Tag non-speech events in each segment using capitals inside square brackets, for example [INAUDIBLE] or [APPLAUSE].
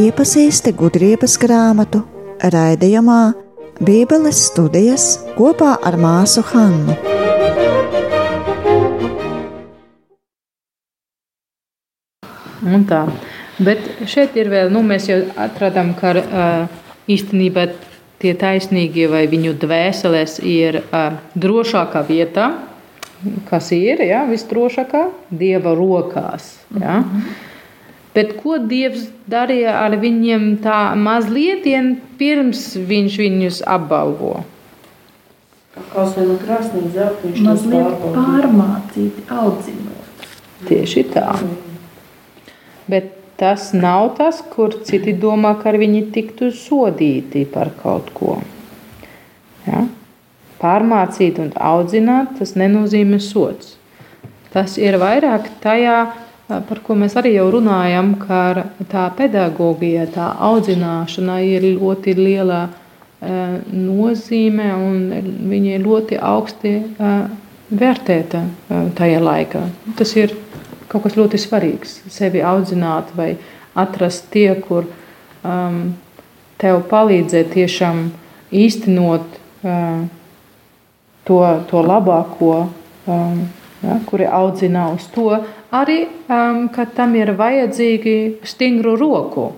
iepazīsti gudrības grāmatu raidījumā Bībeles studijas kopā ar māsu Hannu. Un tā. Bet šeit ir vēl, nu, mēs jau atradām, ka īstenībā tie taisnīgie vai viņu dvēseles ir drošākā vietā, kas ir ja, visdrošākā, Dieva rokās. Ja. Mm -hmm. Bet ko Dievs darīja ar viņiem tā mazliet, pirms viņš viņus apbalvo? Kaut kā no krāsnīs zelta viņš mazliet pārmācīti, audzinot. Tieši tā. Bet tas nav tas, kur citi domā, ka viņi tiktu sodīti par kaut ko. Ja? Pārmācīt un audzināt, tas nenozīmē sots. Tas ir vairāk tajā, par ko mēs arī jau runājam, ka tā pedagoģija, tā audzināšana ir ļoti liela nozīme un viņa ir ļoti augsti vērtēta tajā laikā. Tas ir kaut kas ļoti svarīgs. Sevi audzināt vai atrast tie, kur um, tev palīdzēt tiešām īstenot uh, to, to labāko, um, ja, kuri audzina uz to, arī um, ka tam ir vajadzīgi stingru roku.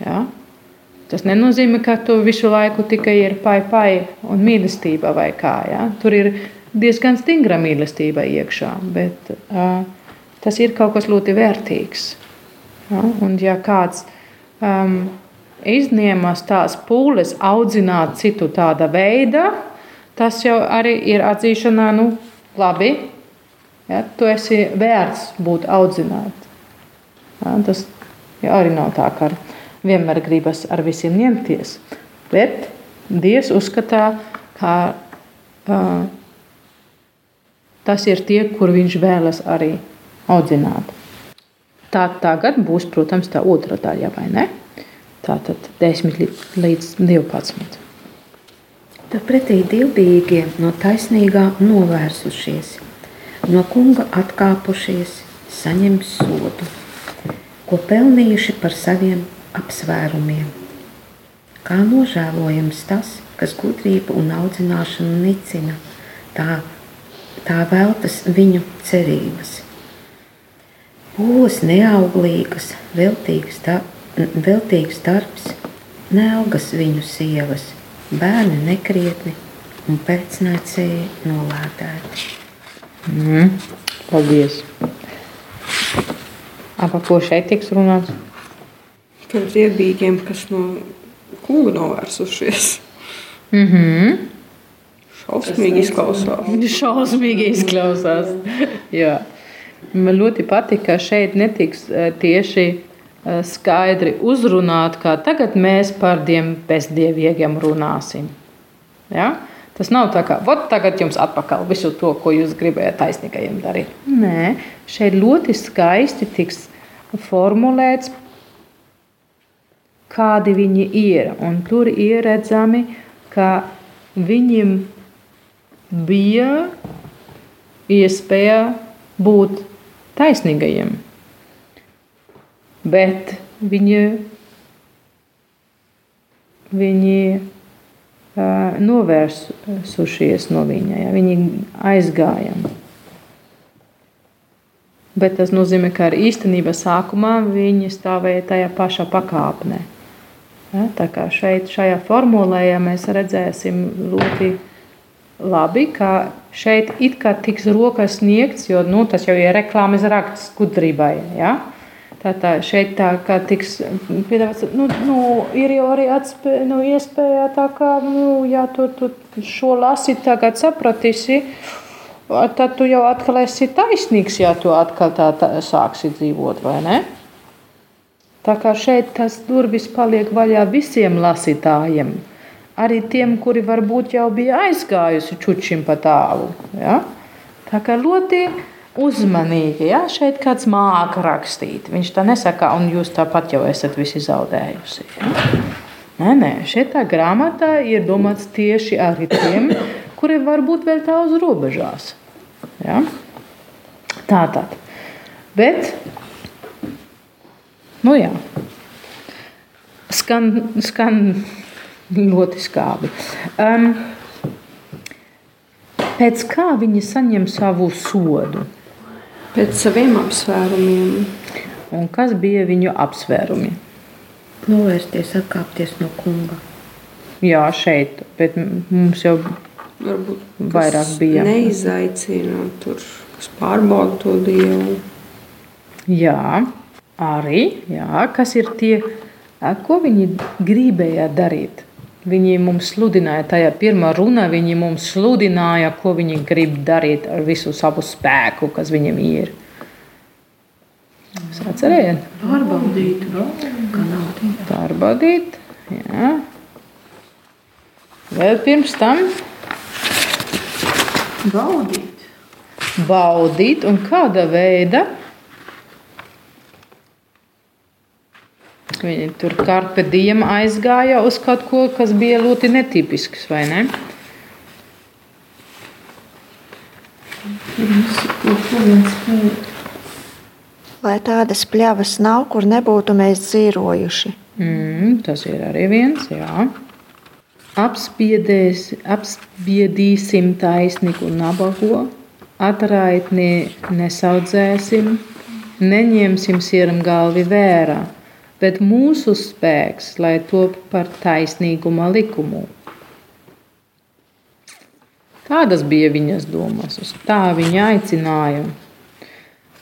Ja? Tas nenozīmē, ka tu visu laiku tikai ir pai, pai un mīlestība vai kā. Ja? Tur ir diezgan stingra mīlestība iekšā, bet uh, tas ir kaut kas ļoti vērtīgs. Ja? Un ja kāds um, izņemas tās pūles audzināt citu tāda veida, tas jau arī ir atzīšanā, nu, labi, Ja, tu esi vērts būt audzināts. Ja, tas ja, arī nav tā, ka vienmēr gribas ar visiem ņemties. Bet Dievs uzskatā, ka uh, tas ir tie, kur viņš vēlas arī audzināt. Tā tagad būs, protams, tā otra daļa, vai ne? Tā tad 10 līdz 12. Tad pretī dievbijīgie no taisnīgā novērsušies – no kunga atkāpušies, saņems sodu, ko pelnījuši par saviem apsvērumiem. Kā nožēlojams tas, kas gudrību un audzināšanu nicina, tā, tā veltas viņu cerības. Pūles neauglīgas, veltīgs, da, veltīgs darbs, neaugas viņu sievas, bērni nekrietni un pēcnācēji nolādēti. Mm, paldies. Par ko šeit tiks runāts? Par ziedīgiem, kas no kunga novērsušies. Mm -hmm. Šausmīgi izklausās. [LAUGHS] Šausmīgi izklausās. Jā. Man ļoti patīk, ka šeit netiks eh, tieši eh, skaidri uzrunāt, kā tagad mēs par tiem bezdievīgiem runāsim. Ja? Tas nav tā vot tagad jums atpakaļ visu to, ko jūs gribējāt taisnīgajiem darīt. Nē, šeit ļoti skaisti tiks formulēts, kādi viņi ir. Un tur ir redzami, ka viņiem bija iespēja būt taisnīgajiem. Bet viņi, viņi novērsušies no viņa. Ja? Viņi aizgāja. Bet tas nozīmē, ka īstenībā sākumā viņi stāvēja tajā pašā pakāpnē. Ja? Tā kā šeit, šajā formulē, ja mēs redzēsim ļoti labi, ka šeit it kā tiks rokas sniegts, jo nu, tas jau ir reklāmas raksts gudrībai. Ja? Tā, tā šeit tā kā tiks piedāvāts, nu, nu, ir jau arī atspē, nu, iespēja tā kā, nu, ja tu, tu šo lasi tagad sapratīsi, tad tu jau atkal esi taisnīgs, ja tu atkal tā, tā sāksi dzīvot, vai ne? Tā kā šeit tas durvis paliek vaļā visiem lasītājiem, arī tiem, kuri varbūt jau bija aizgājusi čučim pa tālu, ja? Tā kā ļoti uzmanīgi. Ja? Šeit kāds māca rakstīt. Viņš tā nesaka, un jūs tāpat jau esat visi zaudējusi. Ja? Nē, nē, šeit tā grāmatā ir domāts tieši arī tiem, kuri varbūt vēl tā uz robežās. Ja? Tā tad. Bet, nu jā. Skan, skan ļoti skābi. Um, pēc kā viņi saņem savu sodu? Pēc saviem apsvērumiem. Un kas bija viņu apsvērumi? Novērsties, atkāpties no kunga. Jā, šeit, bet mums jau Varbūt kas Vairāk bija. Neizaicina tur, kas pārbauda to dievu. Jā, arī jā, kas ir tie, ko viņi gribēja darīt. Viņi mums sludināja, tajā pirmā runā viņi mums sludināja, ko viņi grib darīt ar visu savu spēku, kas viņiem ir. Jūs atcerieties, Pārbaudīt, nauda. pārbaudīt. Jā. Vēl pirms tam baudīt. baudīt un kāda veida. Viņi tur karpe diem aizgāja uz kaut ko, kas bija ļoti netipisks, vai ne? Lai tādas pļavas nav, kur nebūtu mēs dzīvojuši. Mm, tas ir arī viens, jā. Apspiedēs, apspiedīsim taisnīgu nabago, atraitni nesaudzēsim, neņemsim sieram galvi vērā, bet mūsu spēks, lai top par taisnīguma likumu. Tādas bija viņas domas, uz tā viņa aicināja.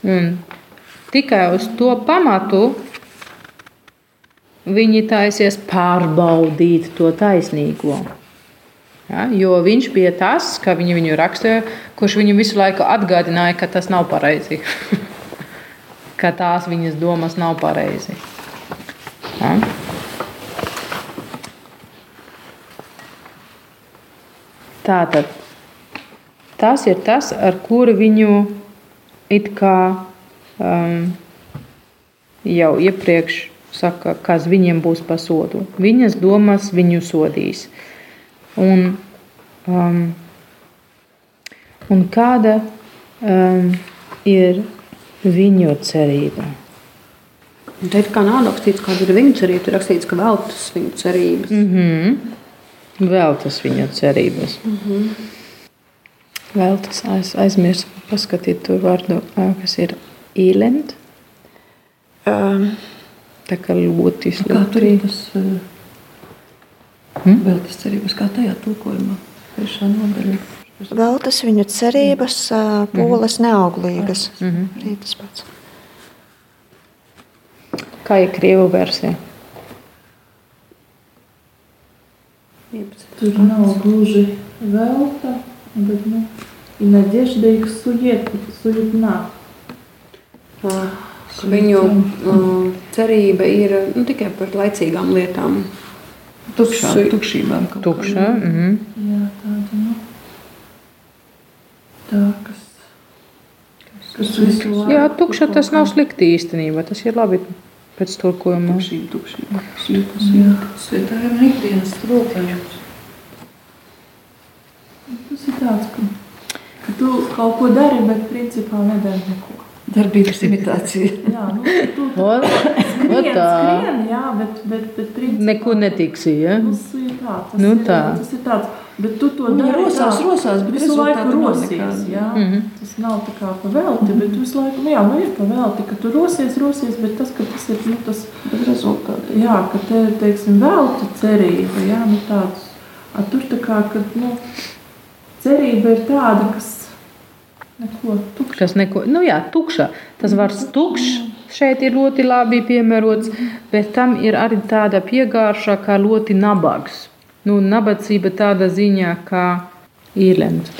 Un tikai uz to pamatu viņi taisies pārbaudīt to taisnīgo. Ja, jo viņš bija tas, kā viņi viņu rakstīja, kurš viņam visu laiku atgādināja, ka tas nav pareizi. [LAUGHS] ka tās viņas domas nav pareizi. Ja? Tātad tas ir tas, ar kuru viņu it kā um, jau iepriekš saka, kas viņiem būs par sodu. Viņas domas viņu sodīs. Un, um, un kāda um, ir viņu cerība? Un Te ir kā nav rakstīts, kāda ir viņa cerība. Tur rakstīts, ka veltas viņa cerības. Mm -hmm. Vēl tas viņa cerības. Mm -hmm. Vēl tas aiz, aizmirst, paskatīt to vārdu, kas ir īlend. Um, Tā kā ļoti Kā tur ir tas Hmm? vēl tas cerības, kā tajā tulkojumā? Trešā nodaļa. vēl tas viņu cerības, pūles neauglīgas. Arī tas pats. Kā ir krievu versija? Tur nav gluži velta, bet nu, и надежда их сует, суетна. Uh, ka Viņu uh, cerība ir nu, tikai par laicīgām lietām. Tukšā, Su- tukšībām kaut Tukša. kādām. Mhm. Jā, tāda, nu, tā, kas, kas visu laiku. Jā, tukša tas nav slikti īstenībā. Tas ir labi pēc tulkojuma. Tukšība, tukšība. Jūtas, jā. Svētājiem ir ikdienas trūkojums. Tas ir tāds, ka, ka tu kaut ko dari, bet principā nedari neko. Darbības imitācija. [LAUGHS] Jā, nu, tu Ot, skrien, ot tā. skrien, jā, bet, bet, bet principā. Neko netiksi. Ja? Tas ir tā, tas, Nu ir, tā. tas ir tāds, bet tu to dari rosās, tā, rosās, bet visu laiku rosies. Jā, Mhm. Tas nav tā kā pa velti, bet tu visu laiku, nu jā, nu ir pa velti, ka tu rosies, rosies, bet tas, ka tas ir, nu tas, rezultāti. jā, ka te ir, teiksim, velta cerība, jā, nu tāds, a, tur tā kā, ka, nu, cerība ir tāda, kas neko tukša. Kas neko, nu jā, tukša. Tas vārds tukšs šeit ir ļoti labi piemērots, bet tam ir arī tāda piegārša kā ļoti nabags. Nu, nabadzība tāda ziņā kā īlens.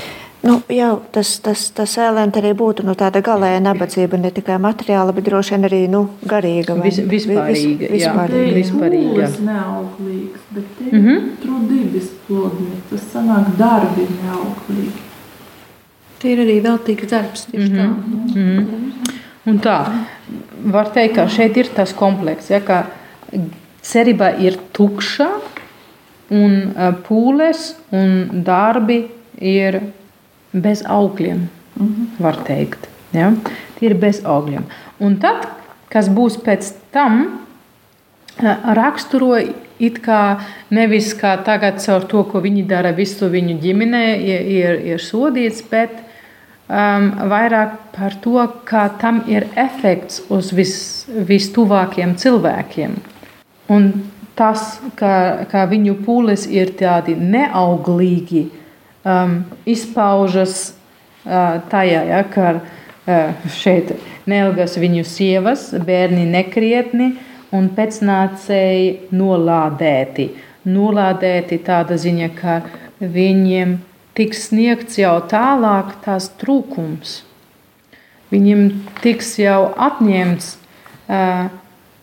Nu, jau tas, tas, tas ēlēns arī būtu nu, tāda galēja nabadzība, ne tikai materiāla, bet droši vien arī nu, garīga. vai Vis- vispārīga, jā. Te vispārīga. ir vispārīga. pūles neauglīgas, bet te ir Mhm. trudības plodni, tas sanāk darbi neauglīgi. Tie ir arī veltīgs darbs. Tieši mm -hmm. Un tā, var teikt, ka šeit ir tas komplekss, ja, ka cerība ir tukša, un ā, pūles un darbi ir bez augļiem. Var teikt, ja? Tie ir bez augļiem. Un tad, kas būs pēc tam, raksturo it kā nevis kā tagad caur to, ko viņi dara visu viņu ģimenē, ir, ir, ir sodīts, bet um, vairāk par to, kā tam ir efekts uz vis, vistuvākiem cilvēkiem. Un tas, ka, ka viņu pūles ir tādi neauglīgi, um, izpaužas uh, tajā, ja, ka uh, šeit neilgas viņu sievas, bērni nekrietni un pēcnācēji nolādēti. Nolādēti tāda ziņa, ka viņiem tiks sniegts jau tālāk tās trūkums. Viņiem tiks jau atņemts uh,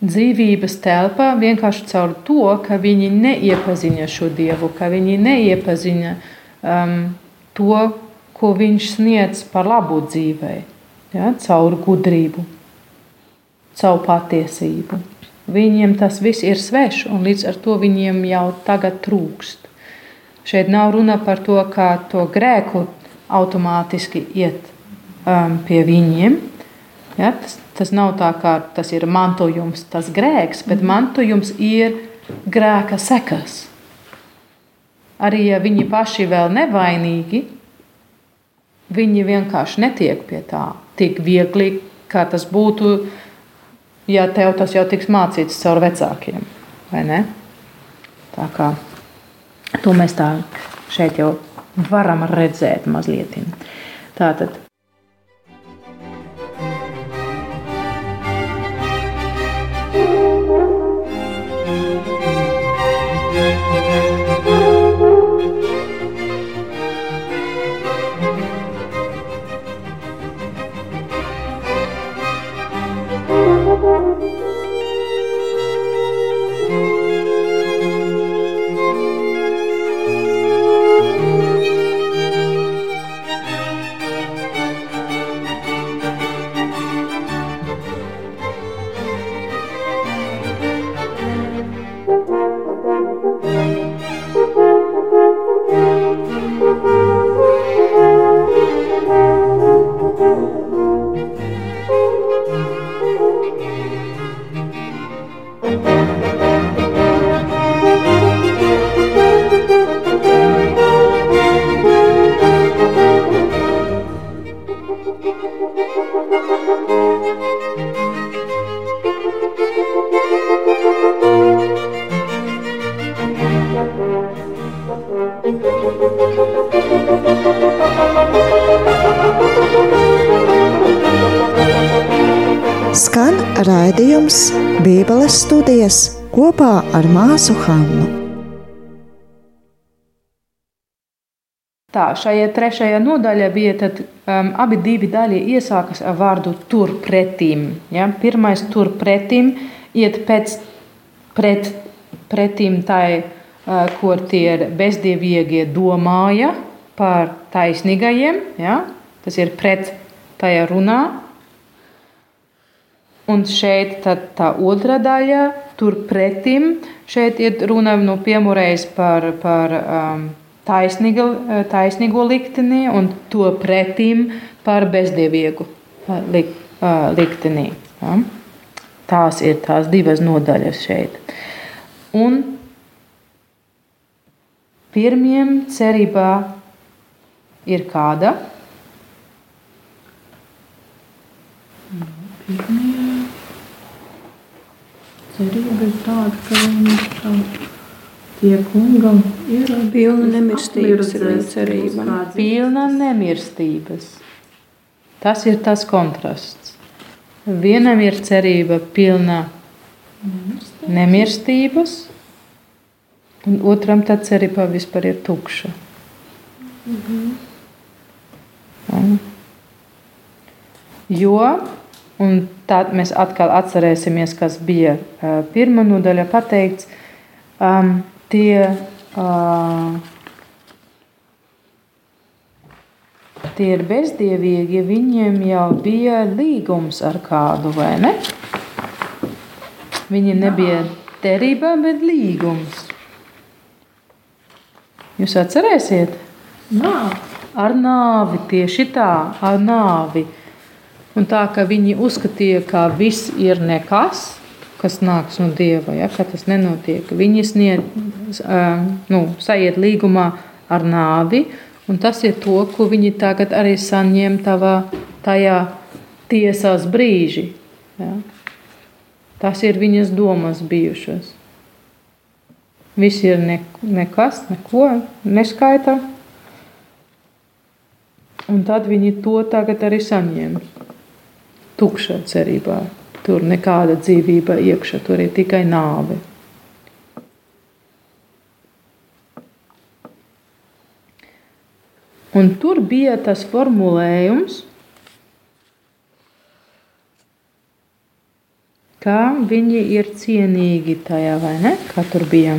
dzīvības telpa vienkārši caur to, ka viņi neiepazīstina šo dievu, ka viņi neiepazīstina um, to, ko viņš sniedz par labu dzīvei, ja, caur gudrību, caur patiesību. Viņiem tas viss ir svešs, un līdz ar to viņiem jau tagad trūkst. Šeit nav runa par to, kā to grēku automātiski iet um, pie viņiem. Ja, tas, tas nav tā, kā tas ir mantojums, tas grēks, bet mantojums ir grēka sekas. Arī ja viņi paši vēl nevainīgi, viņi vienkārši netiek pie tā tik viegli, kā tas būtu, ja tev tas jau tiks mācīts caur vecākiem. Tā kā to mēs tā šeit jau varam redzēt mazliet. Tātad ar māsu Hannu. Tā, šajā trešajā nodaļā bija tad, um, abi divi daļi iesākas ar vārdu turpretim. Ja? Pirmais turpretim iet pēc pret, pretim tai, uh, kur tie bezdievīgie domāja par taisnīgajiem. Ja? Tas ir pret tajā runā. Un šeit tā otrā daļa, turpretim, šeit ir runa nu, piemērais par, par um, taisnīgo, taisnīgo likteni un to pretim par bezdievīgu lik, uh, likteni. Ja? Tās ir tās divas nodaļas šeit. Un pirmiem cerībā ir kāda? Pirmie cerība ir tāda, ka viņš tie kungam ir pilna nemirstības ir cerība. Pilna nemirstības. Tas ir tas kontrasts. Vienam ir cerība pilna nemirstības, un otram tā cerība vispār ir tukša. Mhm. Un, jo Un tad mēs atkal atcerēsimies, kas bija uh, pirmā nodaļa pateikts. Um, tie, uh, tie ir bezdievīgi, viņiem jau bija līgums ar kādu, vai ne? Viņiem nebija derība, bet līgums. Jūs atcerēsiet? Nā. Ar nāvi tieši tā, ar nāvi. Un tā kā viņi uzskatīja, ka viss ir nekas, kas nāks no dieva, ja, ka tas nenotiek. Viņi sniedz, nu, sajiet līgumā ar nāvi, un tas ir to, ko viņi tagad arī saņem tavā, tajā tiesās brīži. Ja. Tas ir viņas domas bijušas. Viss ir ne, nekas, neko neskaita. Un tad viņi to tagad arī saņem. Tukšā cerībā. Tur nekāda dzīvība iekšā, tur ir tikai nāve. Un tur bija tas formulējums, kā viņi ir cienīgi tajā, vai ne? Kā tur bija?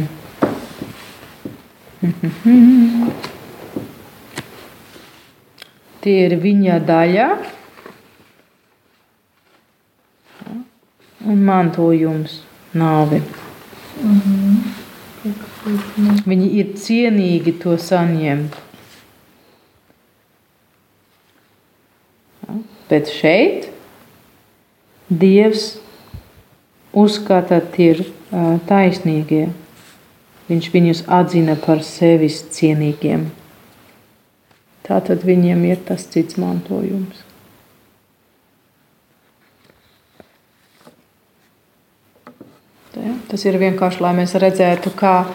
[LAUGHS] Tie ir viņa daļa un mantojums, nāve. Mm -hmm. Viņi ir cienīgi to saņemt. Bet šeit Dievs uzskata, ir taisnīgie. Viņš viņus atzina par sevis cienīgiem. Tātad viņiem ir tas cits mantojums. Tā, tas ir vienkārši, lai mēs redzētu, kā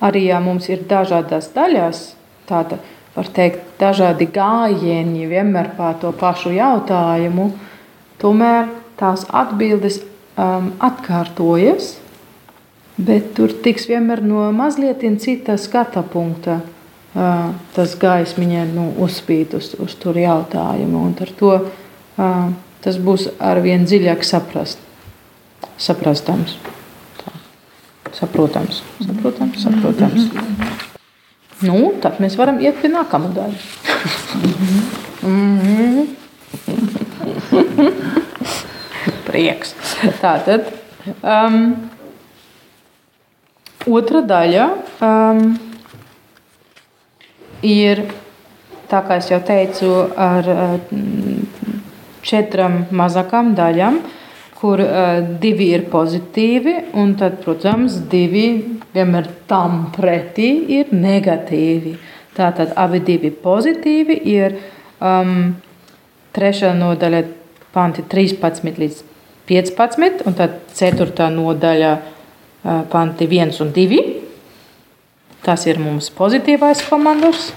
arī ja mums ir dažādas daļas, tāda var teikt, dažādi gājieni vienmēr par to pašu jautājumu, tomēr tās atbildes um, atkārtojas, bet tur tiks vienmēr no mazliet cita skata punkta. Uh, tas gaismiņā nu, uzspīd uz, uz tur jautājumu, un ar to uh, tas būs arvien dziļāk saprast, saprastams. Tā. Saprotams, saprotams, saprotams. Nu, tad mēs varam iet pie nākamā daļa. [LAUGHS] Prieks. Tātad um, otra daļa um, ir, tā kā jau teicu, ar četrām mazākām daļām, kur uh, divi ir pozitīvi, un tad, protams, divi vienmēr tam pretī ir negatīvi. Tātad abi divi pozitīvi ir um, trešā nodaļa, panti 13 līdz 15, un tad ceturtā nodaļa, uh, panti 1 un 2. Tas ir mums pozitīvais komandors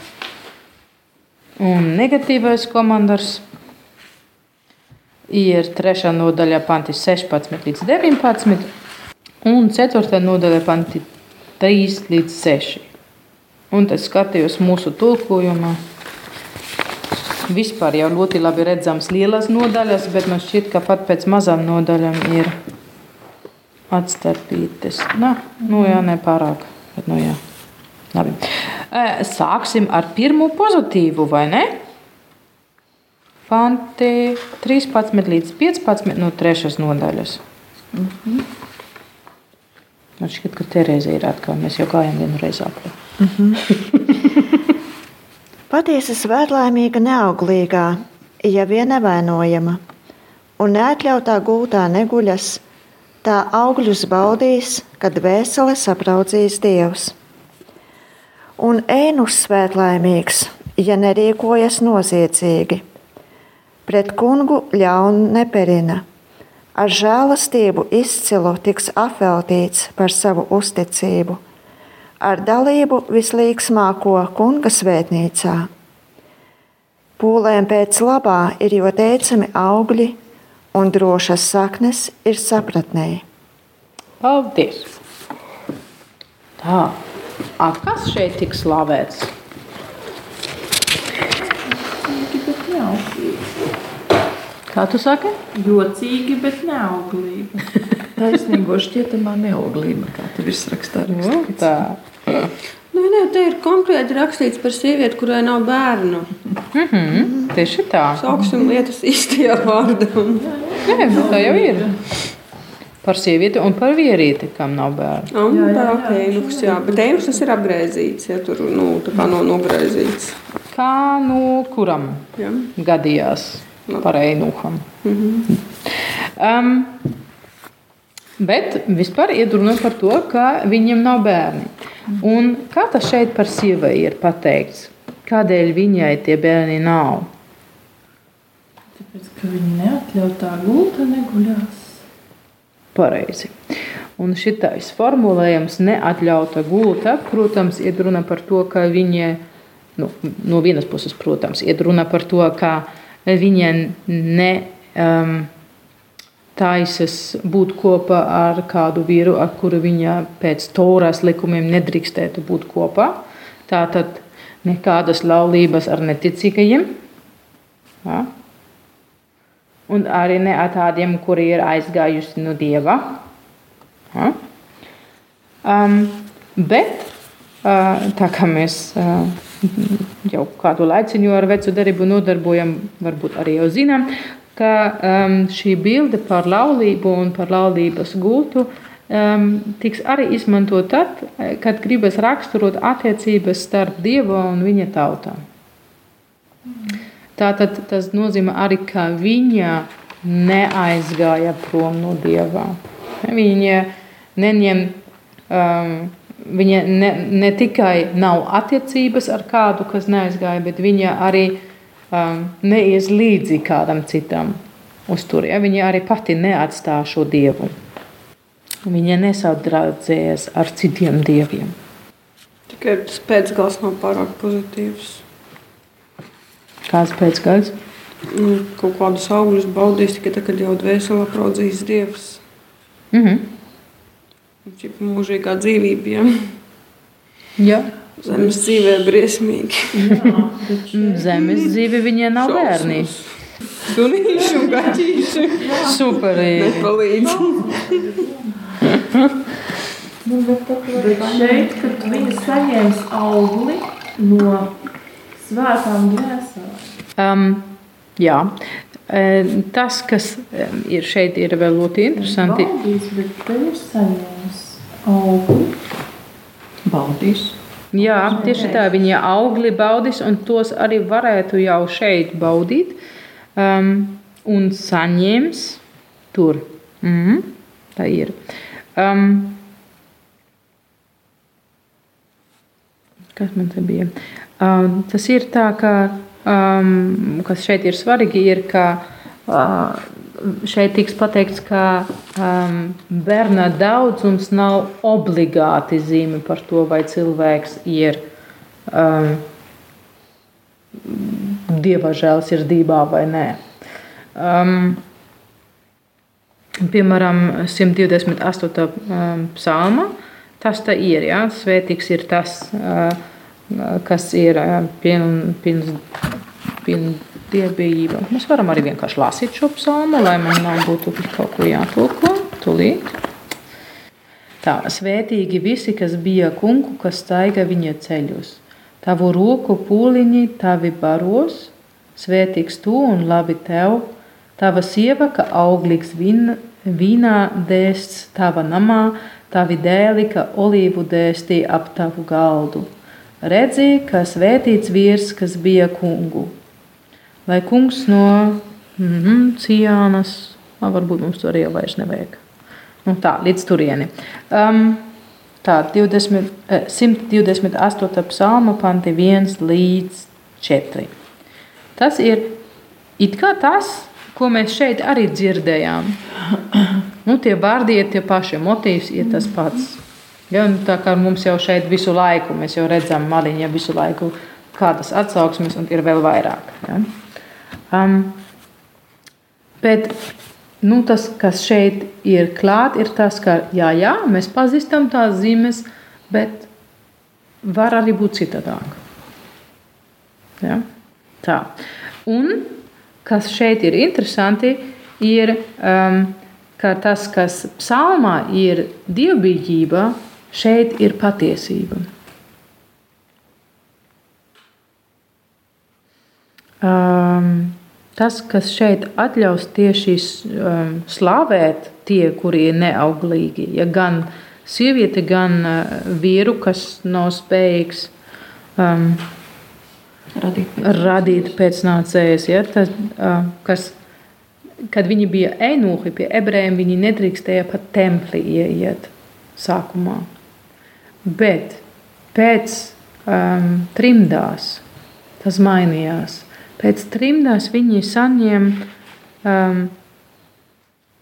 un negatīvais komandors. Ir trešā nodaļa, panti 16 līdz 19, un ceturtā nodaļa, panti 3 līdz 6. Un tas skatījos mūsu tulkojumā. Vispār jau ļoti labi redzams lielas nodaļas, bet man šķiet, ka pat pēc mazām nodaļām ir atstarpītas. Nā, nu jā, nepārāk. Bet, nu jā. Labi. Sāksim ar pirmo pozitīvu, vai ne? Panti 13 līdz 15 no trešās nodaļas. Mm -hmm. Man šķiet, ka Terēza ir atkal. Mēs jau gājām vienu reizi apli. Mm -hmm. Patiesa svētlaimīga neauglīgā, ja vien nevainojama, un neatļautā gūtā neguļas, tā augļus baudīs, kad vēsele sapraudzīs Dievs. Un ēnus svētlaimīgs, ja nerīkojas noziedzīgi, pret kungu ļaunu neperina ar žēlastību izcilu tiks apveltīts par savu uzticību, ar dalību vislīgsmāko kunga svētnīcā. Pūlēm pēc labā ir jo teicami augļi, un drošas saknes ir sapratnēji. Paldies! Tā, A, kas šeit tiks slavēts? Kā tu saki? Jocīgi, bet neauglīgi. [LAUGHS] Taisnīgo šķietamā neauglība, kā tur viss rakstā. Nu, tā. Nu, nē, te ir konkrēti rakstīts par sievieti, kurai nav bērnu. Mm -hmm, tieši tā. Sauksim lietas īstajā vārdā. Nē, nu, tā jau ir. Par sievieti un par vīrieti, kam nav bērnu. Un, jā, jā, jā, ēnuks, jā. Bet ēnuks tas ir apgriezīts, ja tur nu, tā kā no nogriezīts. Kā nu kuram jā. gadījās? Par Einuham. Mm -hmm. um, Bet vispār iet runa par to, ka viņam nav bērni. Un kā tas šeit par sievai ir pateikts? Kādēļ viņai tie bērni nav? Tāpēc, ka viņa neatļautā gulta neguļās. Pareizi. Un šitais formulējums, neatļauta gulta, protams, ir runa par to, ka viņa, nu, no vienas puses, protams, ir runa par to, ka viņa ne um, taisas būt kopā ar kādu vīru, ar kuru viņa pēc Toras likumiem nedrīkstētu būt kopā. Tātad nekādas laulības ar neticīgajiem. Ja? Un arī ne ar tādiem, kuri ir aizgājuši no dieva. Ja? Um, bet tā kā mēs jau kādu laiciņu ar vecu darību nodarbojam, varbūt arī jau zinām, ka šī bilde par laulību un par laulības um, tiks arī izmantot tad, kad gribas raksturot attiecības starp Dievu un viņa tautām. Tātad tas nozīmē arī, ka viņa neaizgāja prom no Dieva. Viņa neņem, um, viņa ne, ne tikai nav attiecības ar kādu, kas neaizgāja, bet viņa arī um, neies līdzi kādam citam uz turi. Ja? Viņa arī pati neatstāja šo Dievu. Viņa nesadraudzējas ar citiem dieviem. Tikai tas pēcgals nav pārāk pozitīvs. Kāds pēcgājs? Nu, kaut kādus augļus baudīs tikai tad, kad jau dvēselē praudzīs dievs. Mm -hmm. Mūžīgā dzīvība, ja Jā. zemes dzīvē briesmīgi. Mm, Zemes dzīve viņai nav bērni. Sunīši un gaķīši Superīgi. nepalīdz. Bet šeit, kad viņa saņems augli no svētām dvēselēm, Um, jā. Tas, kas ir šeit, ir vēl ļoti interesanti. baudīs, bet te ir saņēmis augli. Baudīs. Jā, tieši tā, viņa augli baudīs, un tos arī varētu jau šeit baudīt. Um, un saņems tur. Mm, tā ir. Um, kas man te bija? Um, tas ir tā, ka um, kas šeit ir svarīgi, ir, ka uh, šeit tiks pateikts, ka um, bērna daudzums nav obligāti zīme par to, vai cilvēks ir um, dieva žēlsirdībā vai nē. Um, piemēram, 128. Um, psalma. Tas tā ir. Ja? Svētīgs ir tas, uh, kas ir dievbijība. Mēs varam arī vienkārši lasīt šo psalmu, lai man nav būtu kaut ko jātulko. Tūlīt. Tā, svētīgi visi, kas bija kungu, kas staiga viņa ceļos. Tavu roku pūliņi tavi baros, svētīgs tu un labi tev. Tava sieva, ka auglīgs vin, vīnā dēsts tava namā, tavi dēli, ka olīvu dēstī ap tavu galdu. Redzi, ka svētīts vīrs, kas bija kungu. Lai kungs no mm -hmm, Cijānas, ah, varbūt mums to arī vairs nevajag. Nu, tā, līdz turieni. Um, tā, 20, eh, 128. psalma, panti 1 līdz 4. Tas ir it kā tas, ko mēs šeit arī dzirdējām. Nu, tie vārdi ir tie paši, motīvs ir tas pats. Ja, nu, tā kā mums jau šeit visu laiku, mēs jau redzam maliņā visu laiku kādas atsauksmes un ir vēl vairāk. Ja. Um, bet nu, tas, kas šeit ir klāt, ir tas, ka jā, jā, mēs pazīstam tās zīmes, bet var arī būt citādāk. Ja? Tā. Un kas šeit ir interesanti, ir, um, ka tas, kas psalmā ir dievbijība, šeit ir patiesība. Um, tas, kas šeit atļaus tieši um, slavēt tie, kuri ir neauglīgi, ja gan sieviete, gan uh, vīru, kas nav spējīgs um, Radīt. radīt pēcnācējus, ja, tas, uh, kas kad viņi bija einuhi pie ebrejiem, viņi nedrīkstēja pat templī ieiet sākumā. Bet pēc um, trimdās tas mainījās. Pēc trimdās viņi saņem um,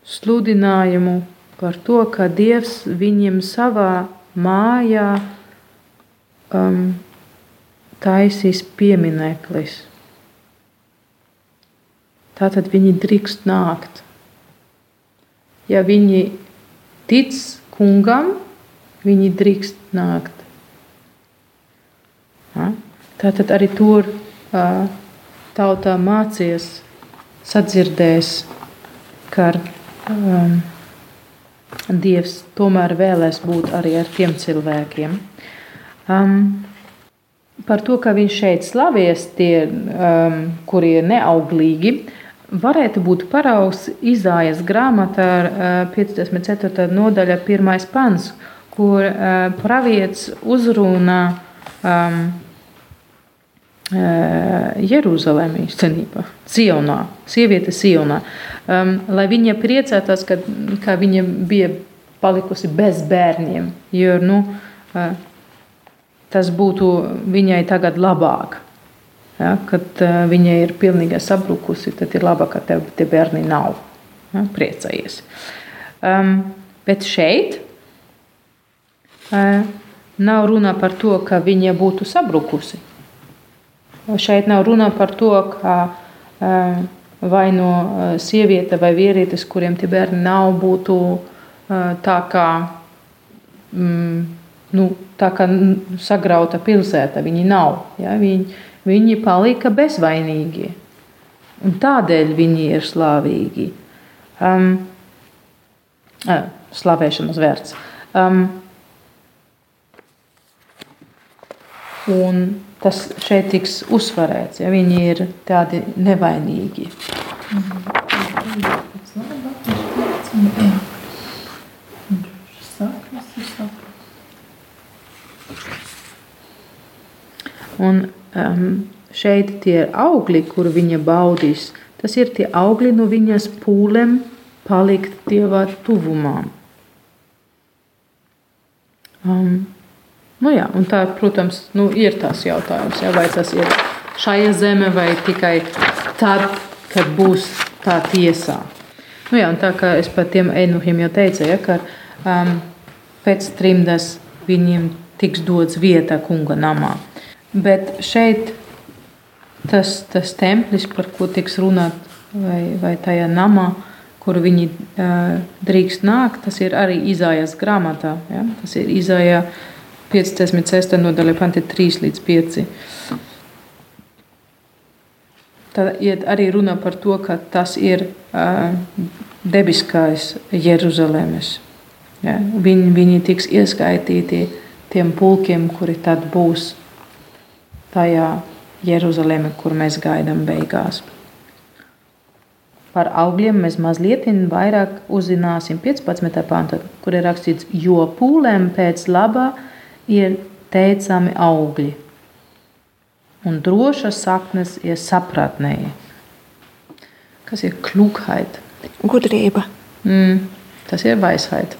sludinājumu par to, ka Dievs viņiem savā mājā um, taisīs piemineklis. Tātad viņi drīkst nākt. Ja viņi tic kungam, viņi drīkst nākt. Ja? Tātad arī tur tautā mācies, sadzirdēs, ka um, Dievs tomēr vēlēs būt arī ar tiem cilvēkiem. Um, par to, ka viņš šeit slavies tie, um, kuri ir neauglīgi, varētu būt paraugs Izājas grāmatā uh, 54. nodaļa, pirmais pants, kur uh, pravietis uzrunā um, Jeruzalem īstenībā, Sionā, sieviete Sionā, um, lai viņa priecātos, ka, ka viņa bija palikusi bez bērniem, jo nu, uh, tas būtu viņai tagad labāk. Ja, kad uh, viņa ir pilnīgi sabrukusi, tad ir labāk, ka tev tie bērni nav. Ja, priecājies. Um, bet šeit nav runa par to, ka viņa būtu sabrukusi. Šeit nav runa par to, ka vai no uh, sieviete vai vīrietis, kuriem tie bērni nav, būtu tā kā. Mm, nu, tā kā sagrauta pilsēta. Viņi nav. Ja? Viņi, viņi palika bezvainīgi. Un tādēļ viņi ir slavīgi. Um, slavēšanas vērts. Um, un tas šeit tiks uzsvarēts, ja viņi ir tādi nevainīgi. Un um, šeit tie augļi, kur viņa baudīs, tas ir tie augļi no viņas pūlēm palikt Dieva tuvumā. Um, nu jā, tā, protams, nu, ir tas jautājums, ja, vai tas ir šajā zemē vai tikai tad, kad būs tā tiesā. Nu jā, tā kā es par tiem enuhiem jau teicu, ja, ka um, pēc trimdas viņiem tiks dots vieta kunga namā. Bet šeit tas, tas templis, par ko tiks runāt, vai, vai tajā namā, kur viņi uh, drīkst nākt, tas ir arī Izājas grāmatā. Ja? Tas ir Izāja 56. nodaļa, panti 3 līdz 5. Tad arī runa par to, ka tas ir uh, debiskais Jeruzalemes. Ja? Viņi, viņi tiks ieskaitīti tiem pulkiem, kuri tad būs tajā Jeruzaleme, kur mēs gaidām beigās. Par augļiem mēs mazliet vairāk uzzināsim 15. pantā, kur ir rakstīts, jo pūlēm pēc labā ir teicami augļi, un drošas saknes ir sapratnēji. Kas ir klūkheid? Gudrība. Mm, tas ir vaisheid.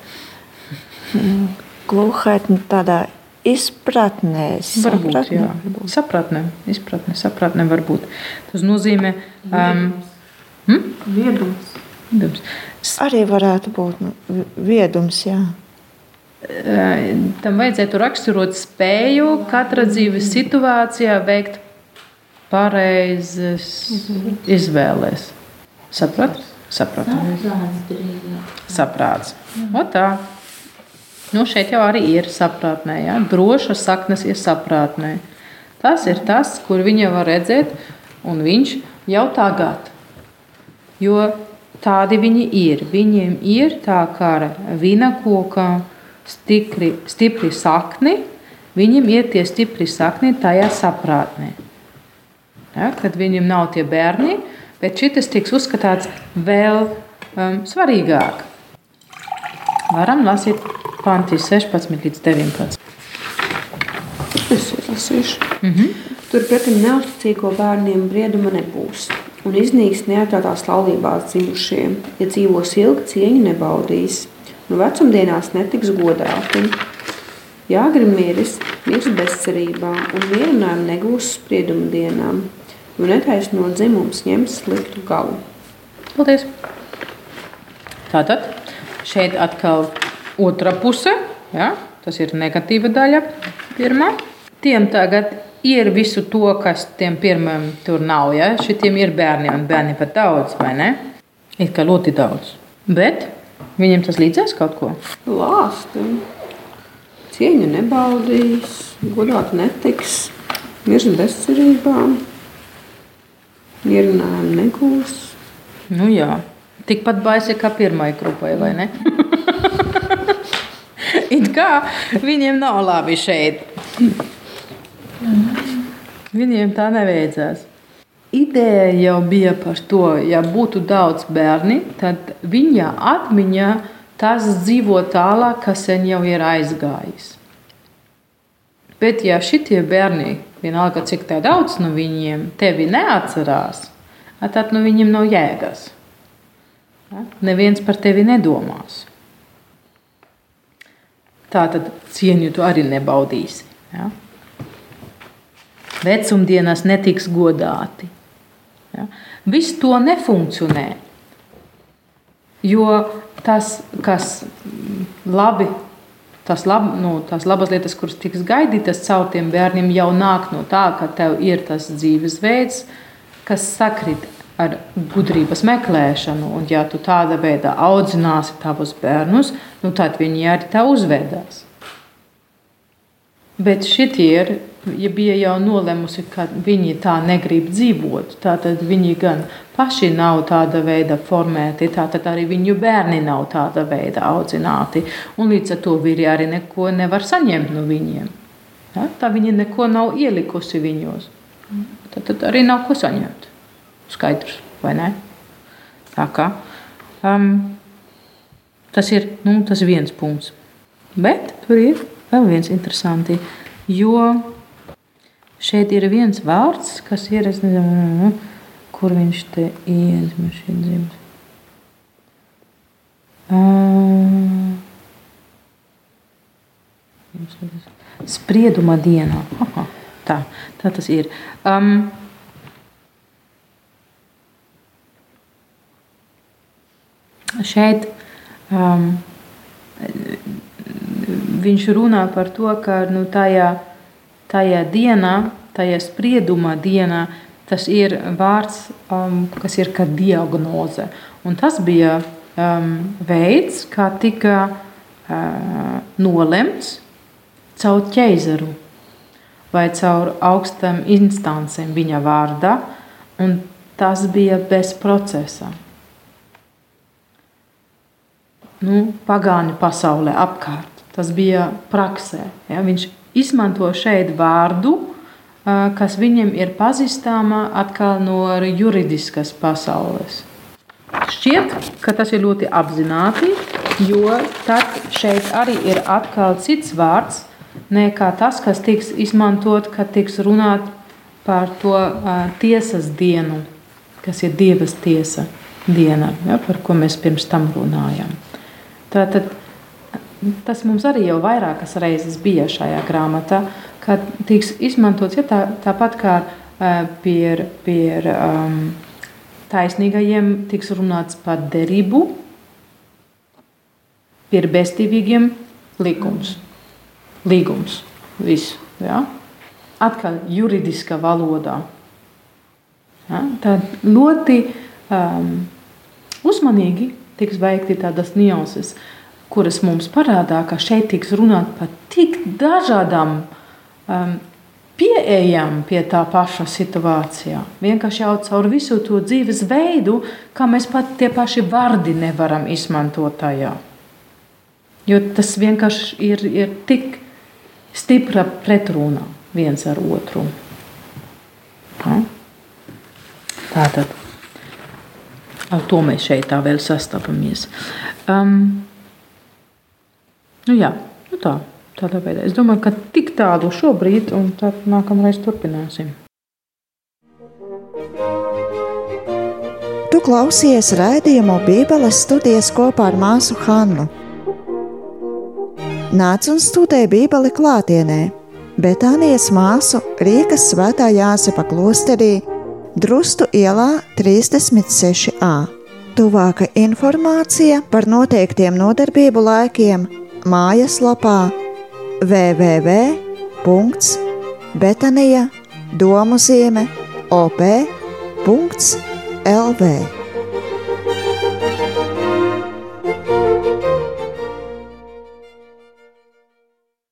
Mm, Klūkheid tādā izpratnē, Varbūt, sapratnē. jā. Sapratne, izpratne, sapratne varbūt. Tas nozīmē, um, hm? Viedums. Viedums. Arī varētu būt nu, viedums, jā. Tam vajadzētu raksturot spēju katrā dzīves situācijā veikt pareizes izvēles. Saprat? Saprat. Saprāts. Tā. Nu, šeit jau arī ir saprātnē. Ja? Droša saknes ir saprātnē. Tas ir tas, kur viņa var redzēt, un viņš jau tagad. Jo tādi viņi ir. Viņiem ir tā kā ar vina kokā stipri, stipri sakni, viņiem ir tie stipri sakni tajā saprātnē. Ja? Kad viņiem nav tie bērni, bet šis tiks uzskatāts vēl um, svarīgāk. Varam lasīt panti 16 līdz 19. Es izlasīšu. Mm -hmm. Turpretī neusticīgo bērniem brieduma nebūs. un iznīks neatļautās laulībās dzimušie, ja dzīvos ilgi cieņu nebaudīs, un vecumdienās netiks godāti. Jāgrib miris, mirs bezcerībā, un mierinājumu negūs spriedumu dienām, jo netaisno dzimums ņems sliktu galu. Paldies! Tātad šeit atkal otra puse, ja? tas ir negatīva daļa. Pirmā. Tiem tagad ir visu to, kas tiem pirmiem tur nav. Ja? Šitiem ir bērni un bērni pat daudz, vai ne? It kā ļoti daudz. Bet viņiem tas līdzēs kaut ko. Lāsti. Cieņu nebaudīs, godāt netiks, mirs bezcerībā, mierinājumu negūs. Nu jā, tikpat baisi kā pirmai grupai, vai ne? [LAUGHS] It kā viņiem nav labi šeit. Viņiem tā nevajadzēs. Ideja jau bija par to, ja būtu daudz bērni, tad viņa atmiņā tas dzīvo tālāk, kas sen jau ir aizgājis. Bet, ja šitie bērni, vienalga cik daudz no viņiem, tevi neatcerās, tad no viņiem nav jēgas. Neviens par tevi nedomās. Tā tad cieņu tu arī nebaudīsi. Ja? Vecumdienas netiks godāti. Ja? Viss to nefunkcionē. Jo tas, kas labi, tas lab, nu, tās labas lietas, kuras tiks gaidītas caur tiem bērniem, jau nāk no tā, ka tev ir tas dzīvesveids, kas sakrit ar gudrības meklēšanu. Un, ja tu tādā veidā audzināsi tavus bērnus, nu, tad viņi arī tā uzvedās. Bet šitie ir, ja bija jau nolemusi, ka viņi tā negrib dzīvot, tad viņi gan paši nav tāda veida formēti, tad arī viņu bērni nav tāda veida audzināti. Un līdz ar to vīri arī neko nevar saņemt no viņiem. Ja? Tā viņi neko nav ielikusi viņos. Tad, tad arī nav ko saņemt. Skaidrs, vai ne? Tā kā um, tas ir nu, tas viens punkts. Bet tur ir vēl viens interesants, jo šeit ir viens vārds, kas ir, es nezinu, kur viņš te iedzimts, šī dzimta. Sprieduma dienā. Aha, tā, tā tas ir. Um, šeit um, viņš runā par to, ka nu, tajā, tajā dienā, tajā sprieduma dienā, tas ir vārds, um, kas ir kā diagnoze. Un tas bija um, veids, kā tika uh, nolemts caur ķeizaru vai caur augstām instancēm viņa vārdā, un tas bija bez procesa nu, pagāņu pasaulē apkārt. Tas bija praksē. Ja? Viņš izmanto šeit vārdu, kas viņam ir pazīstama atkal no juridiskas pasaules. Šķiet, ka tas ir ļoti apzināti, jo tad šeit arī ir atkal cits vārds nekā tas, kas tiks izmantot, kad tiks runāt par to uh, tiesas dienu, kas ir Dievas tiesa diena, ja, par ko mēs pirms tam runājām. Tātad tas mums arī jau vairākas reizes bija šajā grāmatā, kad tiks izmantots ja, tā, tāpat kā pie, pie um, taisnīgajiem tiks runāts par derību, pie bestīvīgiem likums, līgums, visu. Ja? Atkal juridiska valodā. Ja? Tad ļoti um, uzmanīgi tiks veikti tādas nianses, kuras mums parādā, ka šeit tiks runāt par tik dažādām um, pieejām pie tā paša situācijā. Vienkārši jau caur visu to dzīves veidu, kā mēs pat tie paši vārdi nevaram izmantot tajā. Jo tas vienkārši ir, ir tik stipra pretruna viens ar otru. Ha? Tātad. Ar to mēs šeit tā vēl sastopamies. Um, nu jā, nu tā, tādā veidā. Es domāju, ka tik tālu šobrīd, un tad nākamreiz turpināsim. Tu klausies raidījumu Bībeles studijas kopā ar māsu Hannu. Nāc un studē Bībeli klātienē, bet Anijas māsu Rīgas svētā Jāsepa klosterī Drustu ielā 36a. Tuvāka informācija par noteiktiem nodarbību laikiem mājaslapā www.betanija domu zieme op.lv